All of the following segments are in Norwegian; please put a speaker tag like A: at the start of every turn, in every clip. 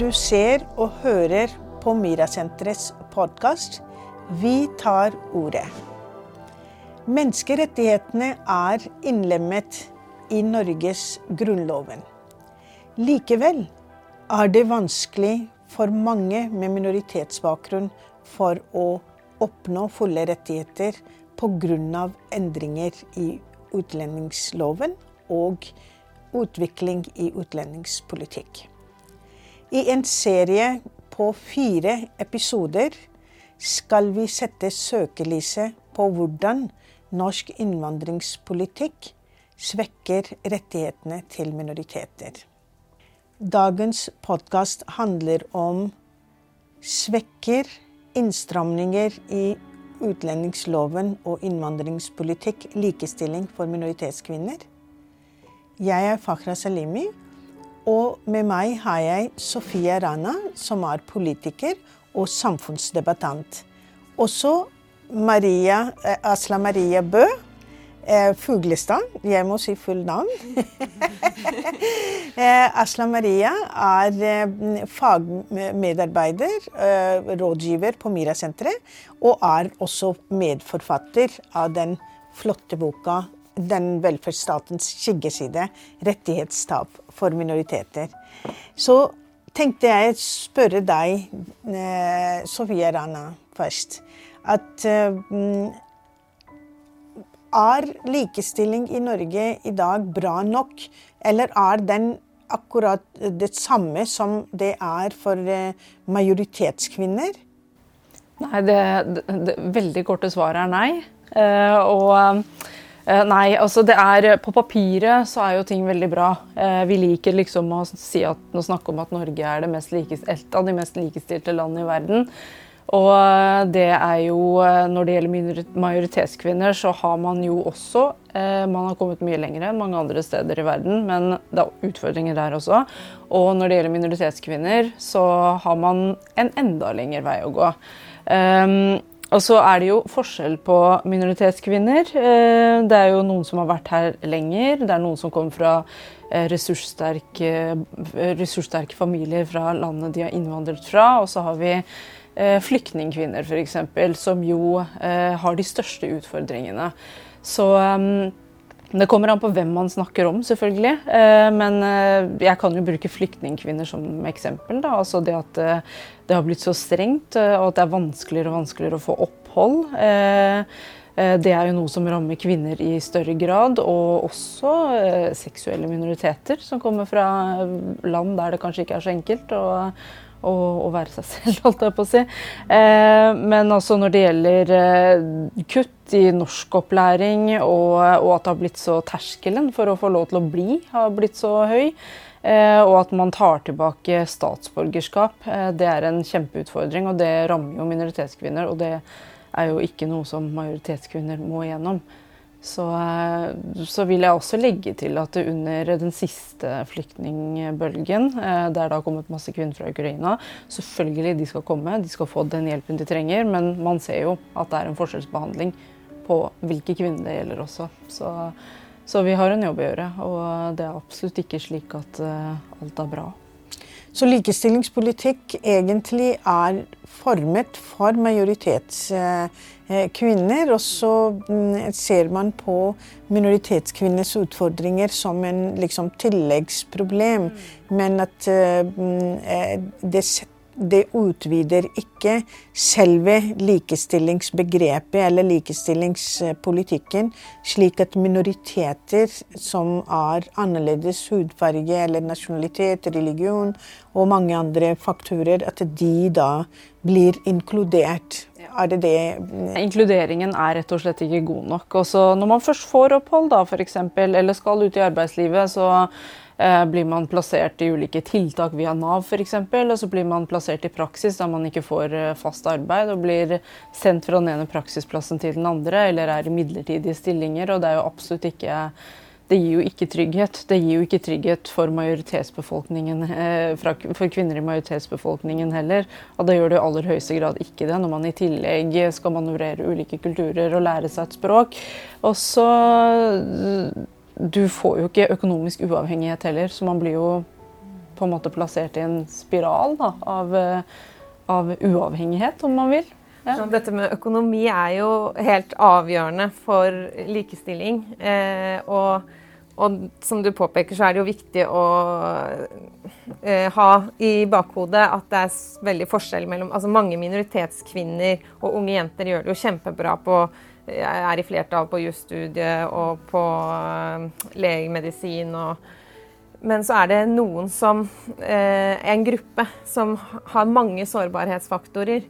A: Du ser og hører på Mirasenterets podkast 'Vi tar ordet'. Menneskerettighetene er innlemmet i Norges grunnloven. Likevel er det vanskelig for mange med minoritetsbakgrunn for å oppnå fulle rettigheter pga. endringer i utlendingsloven og utvikling i utlendingspolitikk. I en serie på fire episoder skal vi sette søkelyset på hvordan norsk innvandringspolitikk svekker rettighetene til minoriteter. Dagens podkast handler om svekker innstramninger i utlendingsloven og innvandringspolitikk likestilling for minoritetskvinner. Jeg er Fakhra Salimi, og med meg har jeg Sofia Rana, som er politiker og samfunnsdebattant. Også Maria, eh, Asla Maria Bø, eh, Fuglestad. Jeg må si full navn. eh, Asla Maria er fagmedarbeider, rådgiver på Mira-senteret, og er også medforfatter av den flotte boka 'Den velferdsstatens skyggeside rettighetstap for minoriteter'. Så tenkte jeg å spørre deg, eh, Sofie Rana, først. At eh, er likestilling i Norge i dag bra nok, eller er den akkurat det samme som det er for eh, majoritetskvinner?
B: Nei, det, det, det veldig korte svaret er nei. Uh, og nei, altså det er På papiret så er jo ting veldig bra. Uh, vi liker liksom å si at, å snakke om at Norge er et av de mest likestilte landene i verden. Og det er jo Når det gjelder majoritetskvinner, så har man jo også eh, Man har kommet mye lenger enn mange andre steder i verden, men det er utfordringer der også. Og når det gjelder minoritetskvinner, så har man en enda lengre vei å gå. Um, og så er det jo forskjell på minoritetskvinner. Uh, det er jo noen som har vært her lenger. Det er noen som kommer fra uh, ressurssterke, ressurssterke familier fra landet de har innvandret fra. Og så har vi eh, flyktningkvinner f.eks., som jo eh, har de største utfordringene. Så um, det kommer an på hvem man snakker om, selvfølgelig. Eh, men eh, jeg kan jo bruke flyktningkvinner som eksempel. Da. Altså det at eh, det har blitt så strengt, og at det er vanskeligere og vanskeligere å få opphold. Det er jo noe som rammer kvinner i større grad, og også seksuelle minoriteter som kommer fra land der det kanskje ikke er så enkelt. Og å, være seg selv, holdt jeg på å si. Eh, men altså når det gjelder eh, kutt i norskopplæring, og, og at det har blitt så terskelen for å få lov til å bli har blitt så høy, eh, og at man tar tilbake statsborgerskap, eh, det er en kjempeutfordring. Og det rammer jo minoritetskvinner, og det er jo ikke noe som majoritetskvinner må igjennom. Så, eh, så, vil jeg også legge til at under den siste flyktningbølgen, eh, der det har kommet masse kvinner fra Ukraina Selvfølgelig de skal komme, de skal få den hjelpen de trenger, men man ser jo at det er en forskjellsbehandling på hvilke kvinner det gjelder også. Så, så vi har en jobb å gjøre, og det er absolutt ikke slik at uh, alt er bra.
A: Så likestillingspolitikk egentlig er formet for majoritetskvinner. Og så mm, ser man på minoritetskvinners utfordringer som en liksom, tilleggsproblem. Mm. Men at mm, eh, det setter det utvider ikke selve likestillingsbegrepet eller likestillingspolitikken, slik at minoriteter som har annerledes hudfarge eller nasjonalitet, religion og mange andre faktorer, at de da blir inkludert. Er det det
B: Inkluderingen er rett og slett ikke god nok. Også når man først får opphold, da, f.eks., eller skal ut i arbeidslivet, så blir man plassert i ulike tiltak via Nav f.eks., og så blir man plassert i praksis da man ikke får eh, fast arbeid og blir sendt fra den ene praksisplassen til den andre, eller er i midlertidige stillinger. og det er jo absolutt ikke det gir jo ikke trygghet. Det gir jo ikke trygghet for, majoritetsbefolkningen, eh, for kvinner i majoritetsbefolkningen heller. Og det gjør det i aller høyeste grad ikke det, når man i tillegg skal manøvrere ulike kulturer og lære seg et språk. Og så du får jo ikke økonomisk uavhengighet heller, så man blir jo på en måte plassert i en spiral da, av, av uavhengighet, om man vil.
C: Ja. Dette med økonomi er jo helt avgjørende for likestilling. Eh, og, og, som du påpeker, så er det jo viktig å eh, ha i bakhodet at det er veldig forskjell mellom altså Mange minoritetskvinner og unge jenter gjør det jo kjempebra på jeg er i flertall på jusstudiet og på legemedisin legemedisin. men så er det noen som uh, En gruppe som har mange sårbarhetsfaktorer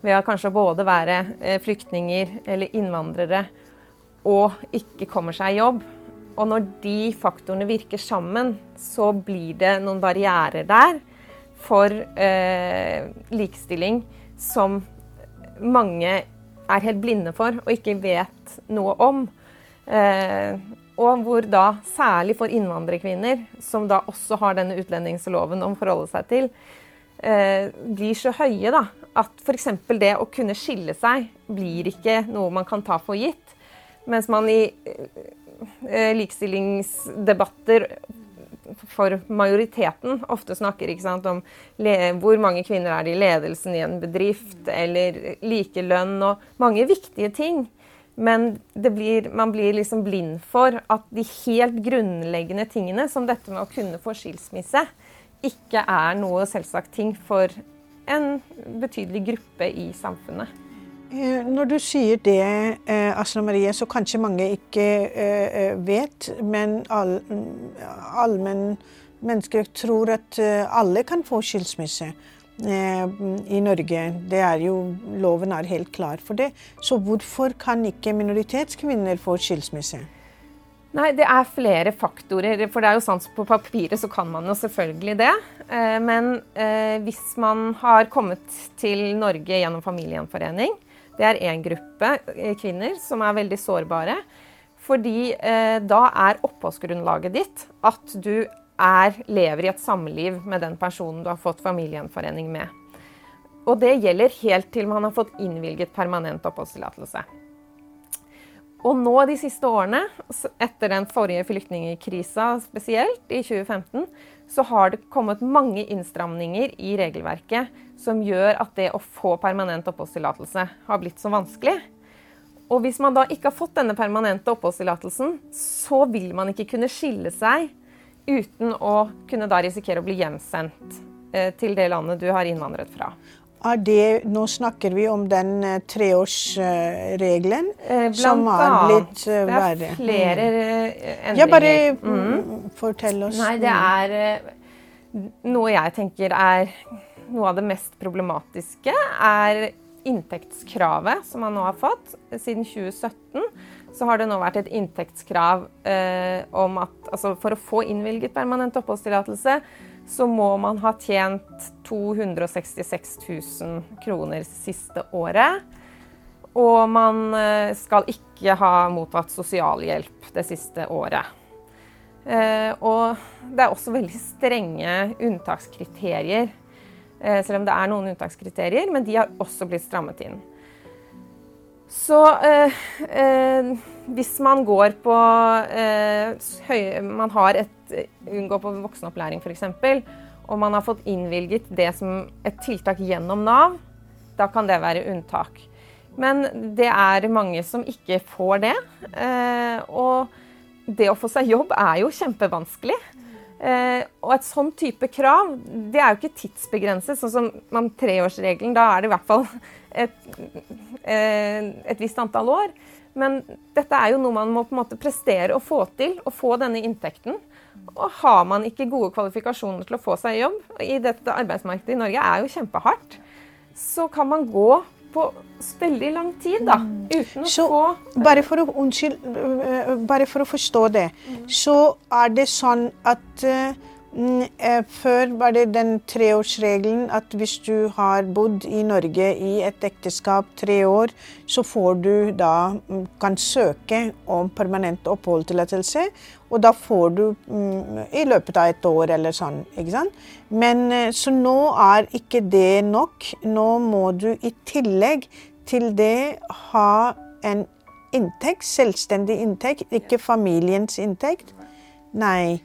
C: ved å kanskje både være uh, flyktninger eller innvandrere og ikke kommer seg i jobb. Og når de faktorene virker sammen, så blir det noen barrierer der for likestilling som mange er helt blinde for og ikke vet noe om. Eh, og hvor da, særlig for innvandrerkvinner, som da også har denne utlendingsloven å forholde seg til, eh, blir så høye da, at f.eks. det å kunne skille seg blir ikke noe man kan ta for gitt. Mens man i eh, likestillingsdebatter for majoriteten ofte snakker sant, om hvor mange kvinner er det i ledelsen i en bedrift, eller likelønn og mange viktige ting. Men blir, man blir liksom blind for at de helt grunnleggende tingene, som dette med å kunne få skilsmisse, ikke er noe selvsagt ting for en betydelig gruppe i samfunnet.
A: Eh, når du sier det, eh, Asna Marie, så kanskje mange ikke eh, vet, men allmenn mennesker tror at alle kan få skilsmisse i Norge. Det er jo, Loven er helt klar for det. Så hvorfor kan ikke minoritetskvinner få skilsmisse?
C: Nei, Det er flere faktorer. For det er jo sant på papiret så kan man jo selvfølgelig det. Men hvis man har kommet til Norge gjennom familiegjenforening, det er én gruppe eh, kvinner som er veldig sårbare. Fordi eh, da er oppholdsgrunnlaget ditt at du er, lever i et samliv med den personen du har fått familiegjenforening med. Og det gjelder helt til man har fått innvilget permanent oppholdstillatelse. Og nå de siste årene, etter den forrige flyktningkrisa spesielt, i 2015, så har det kommet mange innstramninger i regelverket som gjør at det å få permanent oppholdstillatelse har blitt så vanskelig. Og hvis man da ikke har fått denne permanente oppholdstillatelsen, så vil man ikke kunne skille seg uten å kunne da risikere å bli hjemsendt eh, til det landet du har innvandret fra.
A: Det, nå snakker vi om den uh, treårsregelen uh, som har blitt uh, verre.
C: Det er flere endringer.
A: Ja, bare mm. fortell oss.
C: Nei, det er noe jeg tenker er noe av det mest problematiske. Er inntektskravet som man nå har fått. Siden 2017 så har det nå vært et inntektskrav om at altså for å få innvilget permanent oppholdstillatelse så må man ha tjent 266 000 kroner siste året. Og man eh, skal ikke ha mottatt sosialhjelp det siste året. Eh, og det er også veldig strenge unntakskriterier. Eh, selv om det er noen unntakskriterier, men de har også blitt strammet inn. Så eh, eh, hvis man går på eh, høy, Man har et Unngå på voksenopplæring f.eks., og man har fått innvilget det som et tiltak gjennom Nav, da kan det være unntak. Men det er mange som ikke får det. Og det å få seg jobb er jo kjempevanskelig. Eh, og et sånn type krav det er jo ikke tidsbegrenset, sånn som man treårsregelen. Da er det i hvert fall et, eh, et, visst antall år. Men dette er jo noe man må på en måte prestere og få til, å få denne inntekten. Og har man ikke gode kvalifikasjoner til å få seg jobb, i dette arbeidsmarkedet i Norge er jo kjempehardt, så kan man gå på veldig lang tid, da. Uten å
A: så, få bare for å, Unnskyld, øh, bare for å forstå det. Så er det sånn at uh, før var det den treårsregelen at hvis du har bodd i Norge i et ekteskap tre år, så får du da mm, kan søke om permanent oppholdstillatelse. Og da får du um, i løpet av et år eller sånn. ikke sant? Men uh, Så nå er ikke det nok. Nå må du i tillegg til det ha en inntekt, selvstendig inntekt, ikke familiens inntekt. Nei.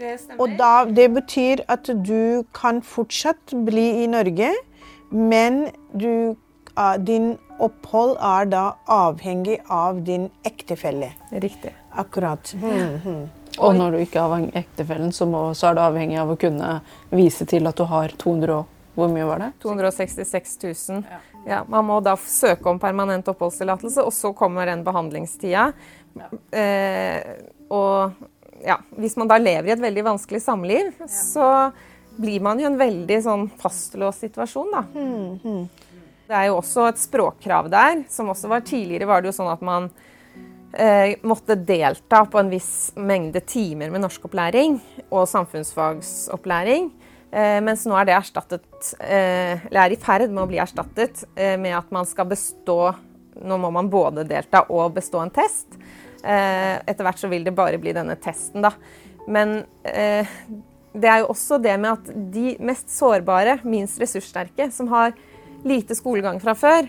C: Det stemmer.
A: Og da, det betyr at du kan fortsatt bli i Norge, men du, ah, din opphold er da avhengig av din ektefelle.
C: Riktig.
A: Akkurat. Mhm.
B: Og når du ikke har ektefellen, så, må, så er du avhengig av å kunne vise til at du har 200 og Hvor mye var det?
C: 266 000. Ja, man må da søke om permanent oppholdstillatelse, og så kommer den behandlingstida. Eh, og ja, hvis man da lever i et veldig vanskelig samliv, så blir man jo en veldig sånn fastlåst situasjon, da. Det er jo også et språkkrav der, som også var tidligere var det jo sånn at man eh, måtte delta på en viss mengde timer med norskopplæring og samfunnsfagsopplæring. Eh, mens nå er det erstattet, eh, eller er i ferd med å bli erstattet eh, med at man skal bestå Nå må man både delta og bestå en test. Eh, etter hvert så vil det bare bli denne testen, da. Men eh, det er jo også det med at de mest sårbare, minst ressurssterke, som har lite skolegang fra før,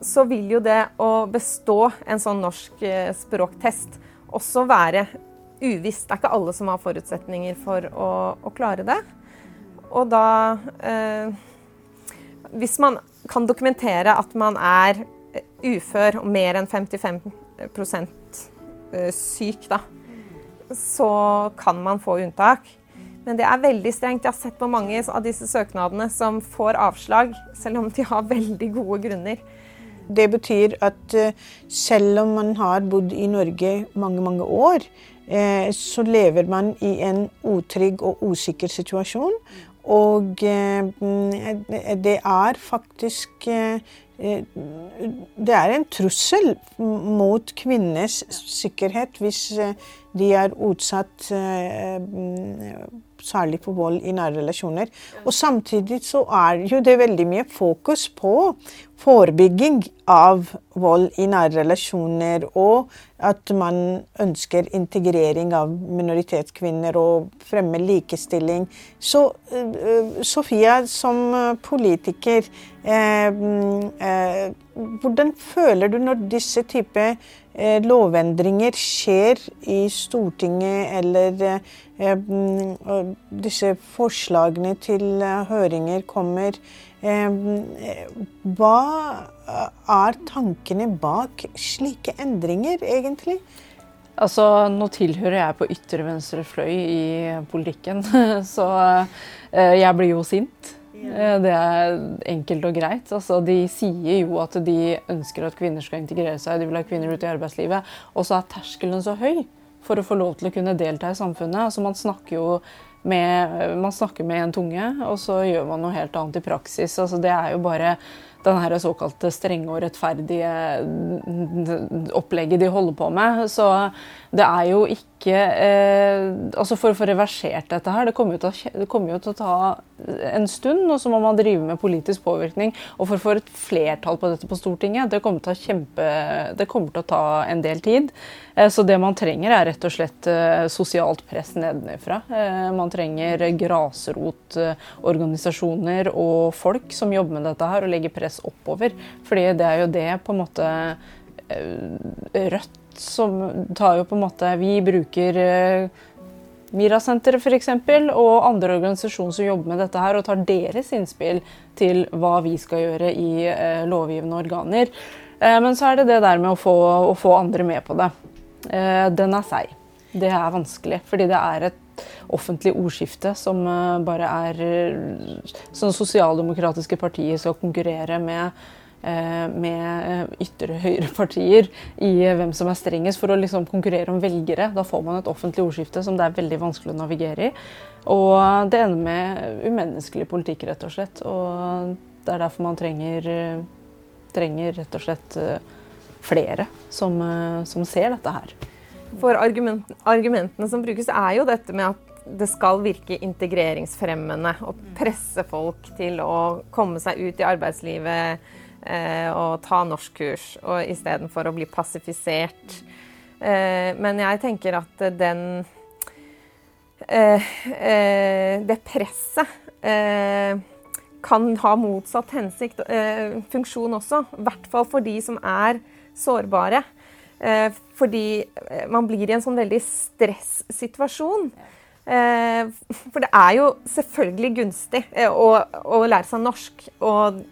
C: så vil jo det å bestå en sånn norsk eh, språktest også være uvisst. Det er ikke alle som har forutsetninger for å, å klare det. Og da eh, Hvis man kan dokumentere at man er ufør og mer enn 55 eh, syk, da, så kan man få unntak. Men det er veldig strengt. Jeg har sett på mange av disse søknadene som får avslag, selv om de har veldig gode grunner.
A: Det betyr at eh, selv om man har bodd i Norge mange, mange år, eh, så lever man i en utrygg og usikker situasjon. Og eh, mm, det er faktisk eh, eh, Det er en trussel mot kvinners sikkerhet hvis eh, de er utsatt eh, særlig for vold i nære relasjoner. Og samtidig så er jo det veldig mye fokus på forebygging av vold i nære relasjoner, og at man ønsker integrering av minoritetskvinner og fremme likestilling. Så uh, Sofia, som politiker, uh, uh, hvordan føler du når disse typer lovendringer skjer i Stortinget, eller eh, disse forslagene til høringer kommer? Hva er tankene bak slike endringer, egentlig?
B: Altså, Nå tilhører jeg på ytre venstre fløy i politikken, så jeg blir jo sint. Det er enkelt og greit. Altså, de sier jo at de ønsker at kvinner skal integrere seg, de vil ha kvinner ut i arbeidslivet. Og så er terskelen så høy for å få lov til å kunne delta i samfunnet. Altså, man snakker jo med, man snakker med en tunge, og så gjør man noe helt annet i praksis. Altså, det er jo bare den her såkalte strenge og rettferdige opplegget de holder på med. Så det er jo ikke eh, Altså for å få reversert dette her, det kommer, jo til, det kommer jo til å ta en stund, og så må man drive med politisk påvirkning. Og for å få et flertall på dette på Stortinget, det kommer til å, kjempe, det kommer til å ta en del tid. Eh, så det man trenger, er rett og slett eh, sosialt press nedenfra. Eh, man trenger grasrotorganisasjoner og folk som jobber med dette her, og legger press oppover. Fordi det er jo det på en måte Rødt som tar jo på en måte Vi bruker Mirasenteret f.eks. og andre organisasjoner som jobber med dette her, og tar deres innspill til hva vi skal gjøre i lovgivende organer. Men så er det det der med å få, å få andre med på det. Eh, den er seig. Det er vanskelig, fordi det er et offentlig ordskifte som eh, bare er Sånn sosialdemokratiske partier skal konkurrere med eh, med ytre høyrepartier i hvem som er strengest, for å liksom konkurrere om velgere. Da får man et offentlig ordskifte som det er veldig vanskelig å navigere i. Og det ender med umenneskelig politikk, rett og slett. Og det er derfor man trenger, trenger rett og slett flere som, som ser dette her.
C: For argument, argumentene som brukes, er jo dette med at det skal virke integreringsfremmende og presse folk til å komme seg ut i arbeidslivet eh, og ta norskkurs, istedenfor å bli passifisert. Eh, men jeg tenker at den eh, eh Det presset eh, kan ha motsatt hensikt, funksjon også. I hvert fall for de som er sårbare. Eh, fordi eh, man blir i en sånn veldig stressituasjon. Eh, for det er jo selvfølgelig gunstig å, å lære seg norsk. Og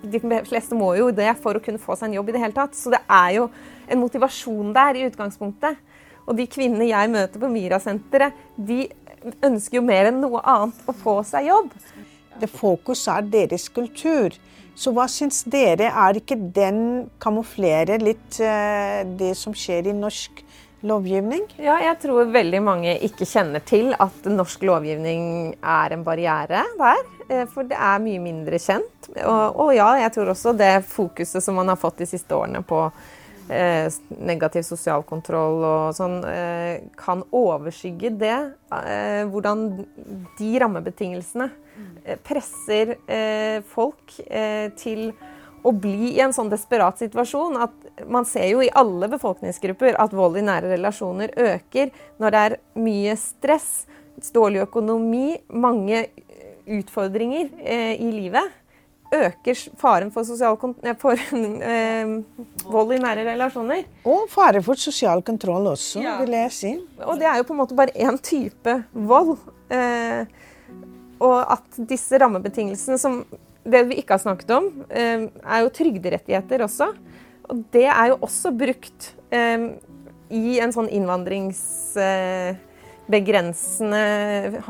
C: de fleste må jo det for å kunne få seg en jobb i det hele tatt. Så det er jo en motivasjon der i utgangspunktet. Og de kvinnene jeg møter på Mira-senteret, de ønsker jo mer enn noe annet å få seg jobb.
A: Det fokus er deres kultur. Så hva syns dere? Er ikke den kamuflerer litt uh, det som skjer i norsk lovgivning?
C: Ja, jeg tror veldig mange ikke kjenner til at norsk lovgivning er en barriere der. Eh, for det er mye mindre kjent. Og, og ja, jeg tror også det fokuset som man har fått de siste årene på eh, negativ sosial kontroll og sånn, eh, kan overskygge det. Eh, hvordan de rammebetingelsene eh, presser eh, folk til å bli i en sånn desperat situasjon at man ser jo i alle befolkningsgrupper at vold i nære relasjoner øker når det er mye stress, dårlig økonomi, mange utfordringer eh, i livet. Øker faren for, for eh, vold i nære relasjoner.
A: Og fare for sosial kontroll også, ja. vil jeg si.
C: Og det er jo på en måte bare én type vold. Eh, og at disse rammebetingelsene som det vi ikke har snakket om, eh, er jo trygderettigheter også. Og det er jo også brukt eh, i en sånn innvandringsbegrensende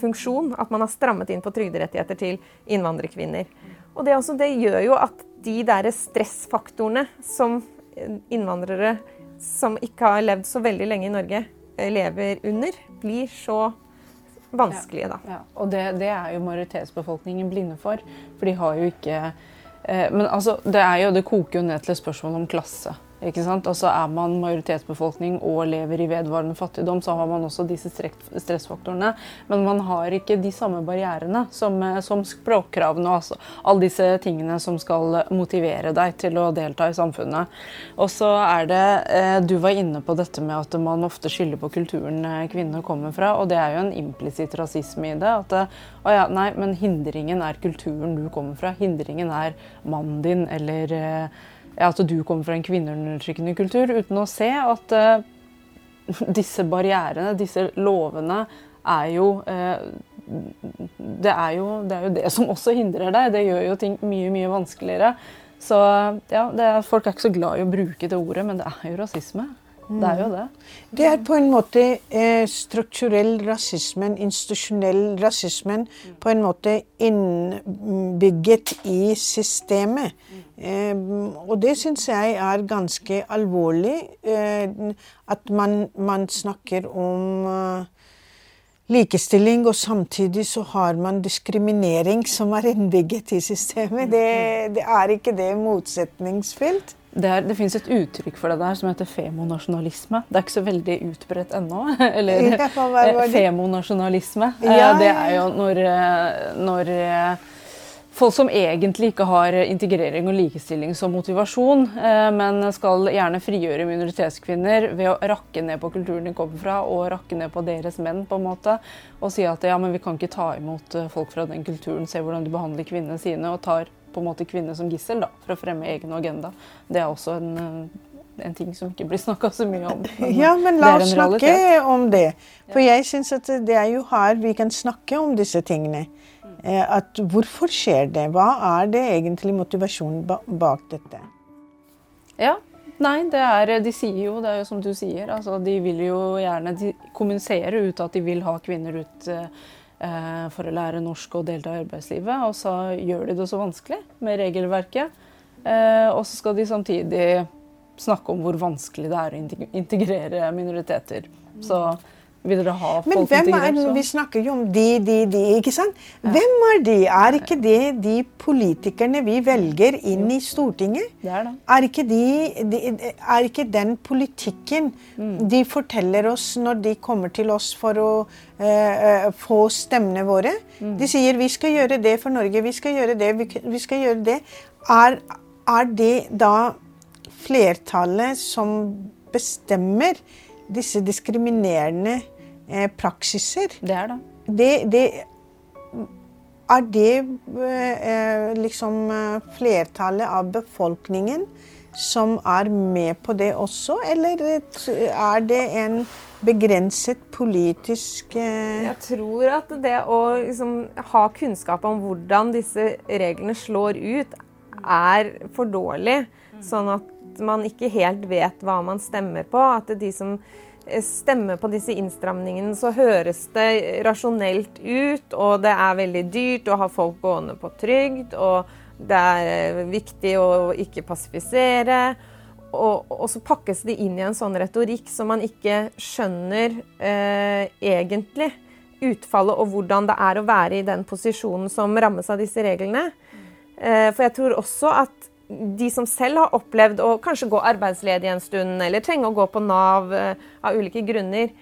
C: funksjon. At man har strammet inn på trygderettigheter til innvandrerkvinner. Og det, også, det gjør jo at de der stressfaktorene som innvandrere som ikke har levd så veldig lenge i Norge, eh, lever under, blir så vanskelige, da.
B: Ja, og det, det, er jo majoritetsbefolkningen blinde for. For de har jo ikke eh, Men altså, det, jo, det koker jo ned til et spørsmål om klasse. Sant? Altså Er man majoritetsbefolkning og lever i vedvarende fattigdom, så har man også disse stressfaktorene. Men man har ikke de samme barrierene som, eh, som språkkravene og altså, alle disse tingene som skal motivere deg til å delta i samfunnet. Og så er det eh, Du var inne på dette med at man ofte skylder på kulturen eh, kvinner kommer fra, og det er jo en implisitt rasisme i det. At å ja, nei, men hindringen er kulturen du kommer fra. Hindringen er mannen din eller at du kommer fra en kvinneundertrykkende kultur, uten å se at uh, disse barrierene, disse lovene, er jo, uh, det er jo det er jo det som også hindrer deg. Det gjør jo ting mye, mye vanskeligere. Så ja, er, folk er ikke så glad i å bruke det ordet, men det er jo rasisme. Det er jo det.
A: Det er på en måte eh, strukturell rasismen, institusjonell rasisme, på en måte innbygget i systemet. Eh, og det syns jeg er ganske alvorlig. Eh, at man, man, snakker om uh, likestilling, og samtidig så har man diskriminering som er innbygget i systemet. Det, det er ikke det motsetningsfylt.
B: Det, er, det fins et uttrykk for det der som heter femonasjonalisme. Det er ikke så veldig utbredt ennå. Eller ja, femonasjonalisme. Ja, ja. Det er jo når, eh, når, eh, folk som egentlig ikke har integrering og likestilling som motivasjon, eh, men skal gjerne frigjøre minoritetskvinner ved å rakke ned på kulturen de kommer fra, og rakke ned på deres menn, på en måte, og si at ja, men vi kan ikke ta imot folk fra den kulturen, se hvordan de behandler kvinnene sine, og tar på en måte kvinner som gissel da, for å fremme egen agenda. Det er også en, eh, en ting som ikke blir snakka så mye om.
A: Men ja, men la oss snakke om det. For jeg syns at det er jo her vi kan snakke om disse tingene. Eh, at hvorfor skjer det? Hva er det egentlig motivasjonen bak dette?
B: Ja, Nei, det er, de sier jo, det er jo som du sier, altså de vil jo gjerne kommunisere ut at de vil ha kvinner ut Eh, for å lære norsk og delta i arbeidslivet. Og så gjør de det så vanskelig med regelverket. Eh, og så skal de samtidig snakke om hvor vanskelig det er å integrere minoriteter. Så vil dere ha folk
A: Men hvem er det, Vi snakker jo om de, de, de. ikke sant? Ja. Hvem er de? Er ikke det de politikerne vi velger inn i Stortinget?
B: Det er det.
A: Er ikke, de, de, er ikke den politikken mm. de forteller oss når de kommer til oss for å eh, få stemmene våre? Mm. De sier 'vi skal gjøre det for Norge', 'vi skal gjøre det', vi skal gjøre det. Er, er det da flertallet som bestemmer disse diskriminerende eh, praksiser.
B: Det er det.
A: det, det er det eh, liksom eh, flertallet av befolkningen som er med på det også, eller er det en begrenset politisk eh...
C: Jeg tror at det å liksom, ha kunnskap om hvordan disse reglene slår ut, er for dårlig. Sånn at man ikke helt vet hva man stemmer på. At de som eh, stemmer på disse innstramningene, så høres det rasjonelt ut, og det er veldig dyrt å ha folk gående på trygd, og det er eh, viktig å ikke passifisere og, og, så pakkes de inn i en sånn retorikk som man ikke skjønner eh, egentlig utfallet og hvordan det er å være i den posisjonen som rammes av disse reglene. Eh, for jeg tror også at de som selv har opplevd å kanskje gå arbeidsledig en stund, eller trenge å gå på Nav eh, av ulike grunner,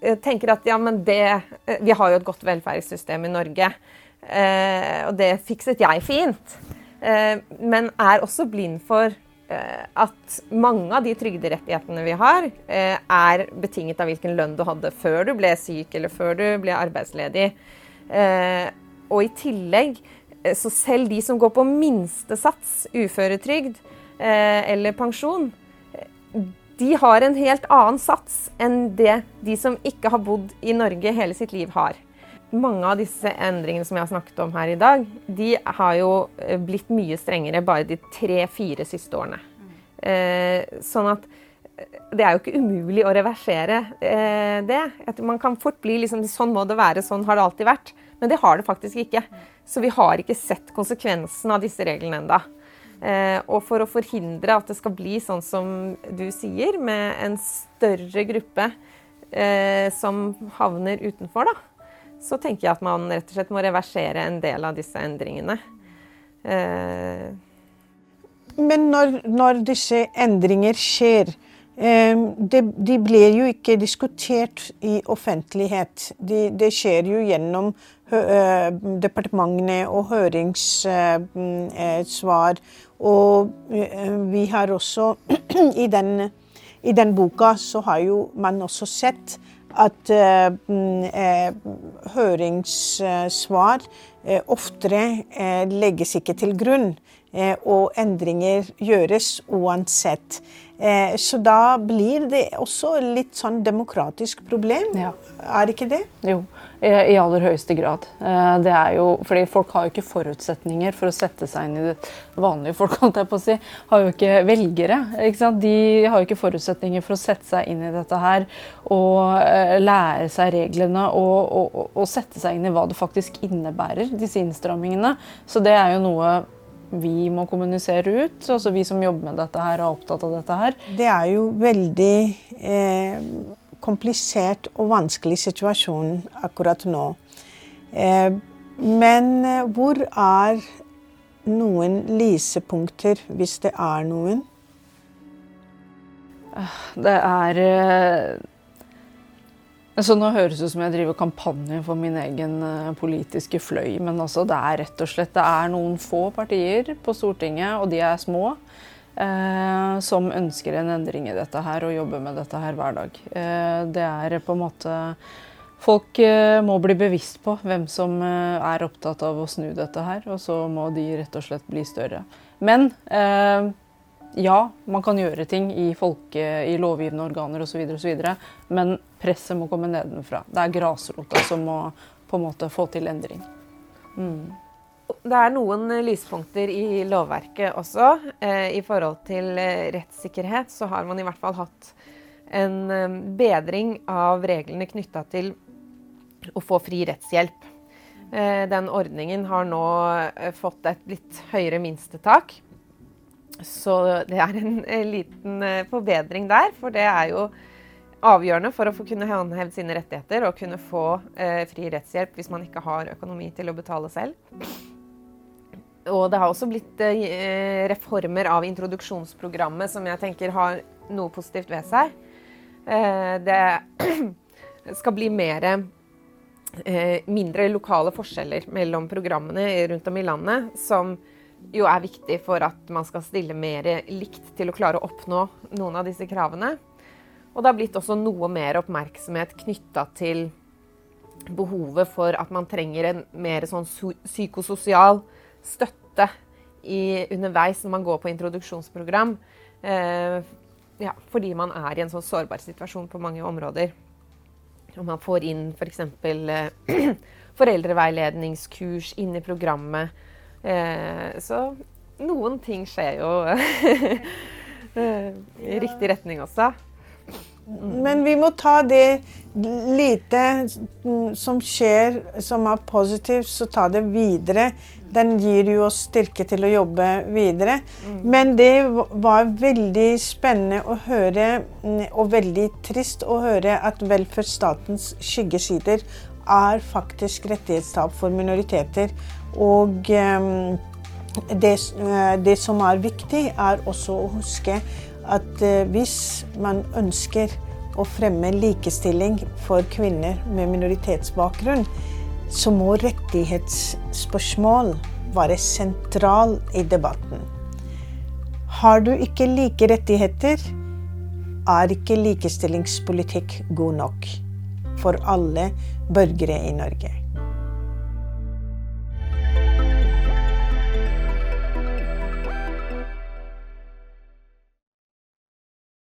C: eh, tenker at ja, men det eh, Vi har jo et godt velferdssystem i Norge, og det fikset jeg fint. men er også blind for at mange av de trygderettighetene vi har, er betinget av hvilken lønn du hadde før du ble syk eller før du ble arbeidsledig. Og i tillegg, så selv de som går på minstesats uføretrygd eller pensjon, de har en helt annen sats enn det de som ikke har bodd i Norge hele sitt liv, har mange av disse endringene som jeg har snakket om her i dag, de har jo eh, blitt mye strengere bare de tre-fire siste årene. Eh, sånn at eh, det er jo ikke umulig å reversere eh, det. Man kan fort bli liksom Sånn må det være, sånn har det alltid vært. Men det har det faktisk ikke. Så vi har ikke sett konsekvensen av disse reglene enda. Eh, og for å forhindre at det skal bli sånn som du sier, med en større gruppe eh, som havner utenfor, da så tenker jeg at man rett og slett må reversere en del av disse endringene. Eh.
A: Men når, når, disse endringer skjer, det, de blir jo ikke diskutert i offentlighet. Det skjer jo gjennom uh, departementene og høringssvar. Uh, og uh, vi har også i den, i den boka så har jo man også sett at eh, mm, eh, høringssvar eh, oftere legges ikke til grunn, og endringer gjøres uansett. Så da blir det også litt sånn demokratisk problem, ja. er ikke det?
B: Jo. I aller høyeste grad. Eh, det er jo, fordi Folk har jo ikke forutsetninger for å sette seg inn i det vanlige folk. holdt jeg på å si, Har jo ikke velgere. Ikke de har jo ikke forutsetninger for å sette seg inn i dette her og eh, lære seg reglene og, og, og sette seg inn i hva det faktisk innebærer, disse innstrammingene. Så det er jo noe vi må kommunisere ut, altså vi som jobber med dette her og er opptatt av dette her.
A: Det er jo veldig eh, komplisert og vanskelig situasjon akkurat nå. Eh, men eh, hvor er noen lysepunkter, hvis det er noen?
B: Det er altså Nå høres det ut som jeg driver kampanje for min egen politiske fløy, men altså det er rett og slett det er noen få partier på Stortinget, og de er små eh, som ønsker en endring i dette her og jobber med dette her hver dag. Eh, det er på en måte Folk eh, må bli bevisst på hvem som eh, er opptatt av å snu dette her, og så må de rett og slett bli større. Men eh, ja, man kan gjøre ting i, folke, i lovgivende organer osv., men presset må komme nedenfra. Det er grasrota som må på en måte få til endring. Mm
C: det er noen lyspunkter i lovverket også. Eh, I forhold til eh, rettssikkerhet så har man i hvert fall hatt en eh, bedring av reglene knytta til å få fri rettshjelp. Den ordningen har nå fått et litt høyere minstetak. Så det er en liten forbedring der, for det er jo avgjørende for å få kunne håndheve sine rettigheter og kunne få fri rettshjelp hvis man ikke har økonomi til å betale selv. Og det har også blitt eh, reformer av introduksjonsprogrammet som jeg tenker har noe positivt ved seg. Eh, det skal bli mer eh, mindre lokale forskjeller mellom programmene rundt om i landet, som jo er viktig for at man skal stille mer likt til å klare å oppnå noen av disse kravene. Og det har blitt også noe mer oppmerksomhet knytta til behovet for at man trenger en mer sånn psykososial støtte i, underveis når man går på introduksjonsprogram. Eh, ja, fordi man er i en sånn sårbar situasjon på mange områder. Om man får inn f.eks. For eh, foreldreveiledningskurs inn i programmet. Eh, så noen ting skjer jo eh, i riktig retning også.
A: Men vi må ta det lite som skjer som er positivt, så ta det videre. Den gir jo oss styrke til å jobbe videre. Mm. Men det var veldig spennende å høre, og veldig trist å høre, at velferdsstatens skyggesider er faktisk rettighetstap for minoriteter. Og um, det, det som er viktig, er også å huske at eh, hvis man ønsker å fremme likestilling for kvinner med minoritetsbakgrunn, så må rettighetsspørsmål være sentral i debatten. Har du ikke like rettigheter, er ikke likestillingspolitikk god nok for alle borgere i Norge.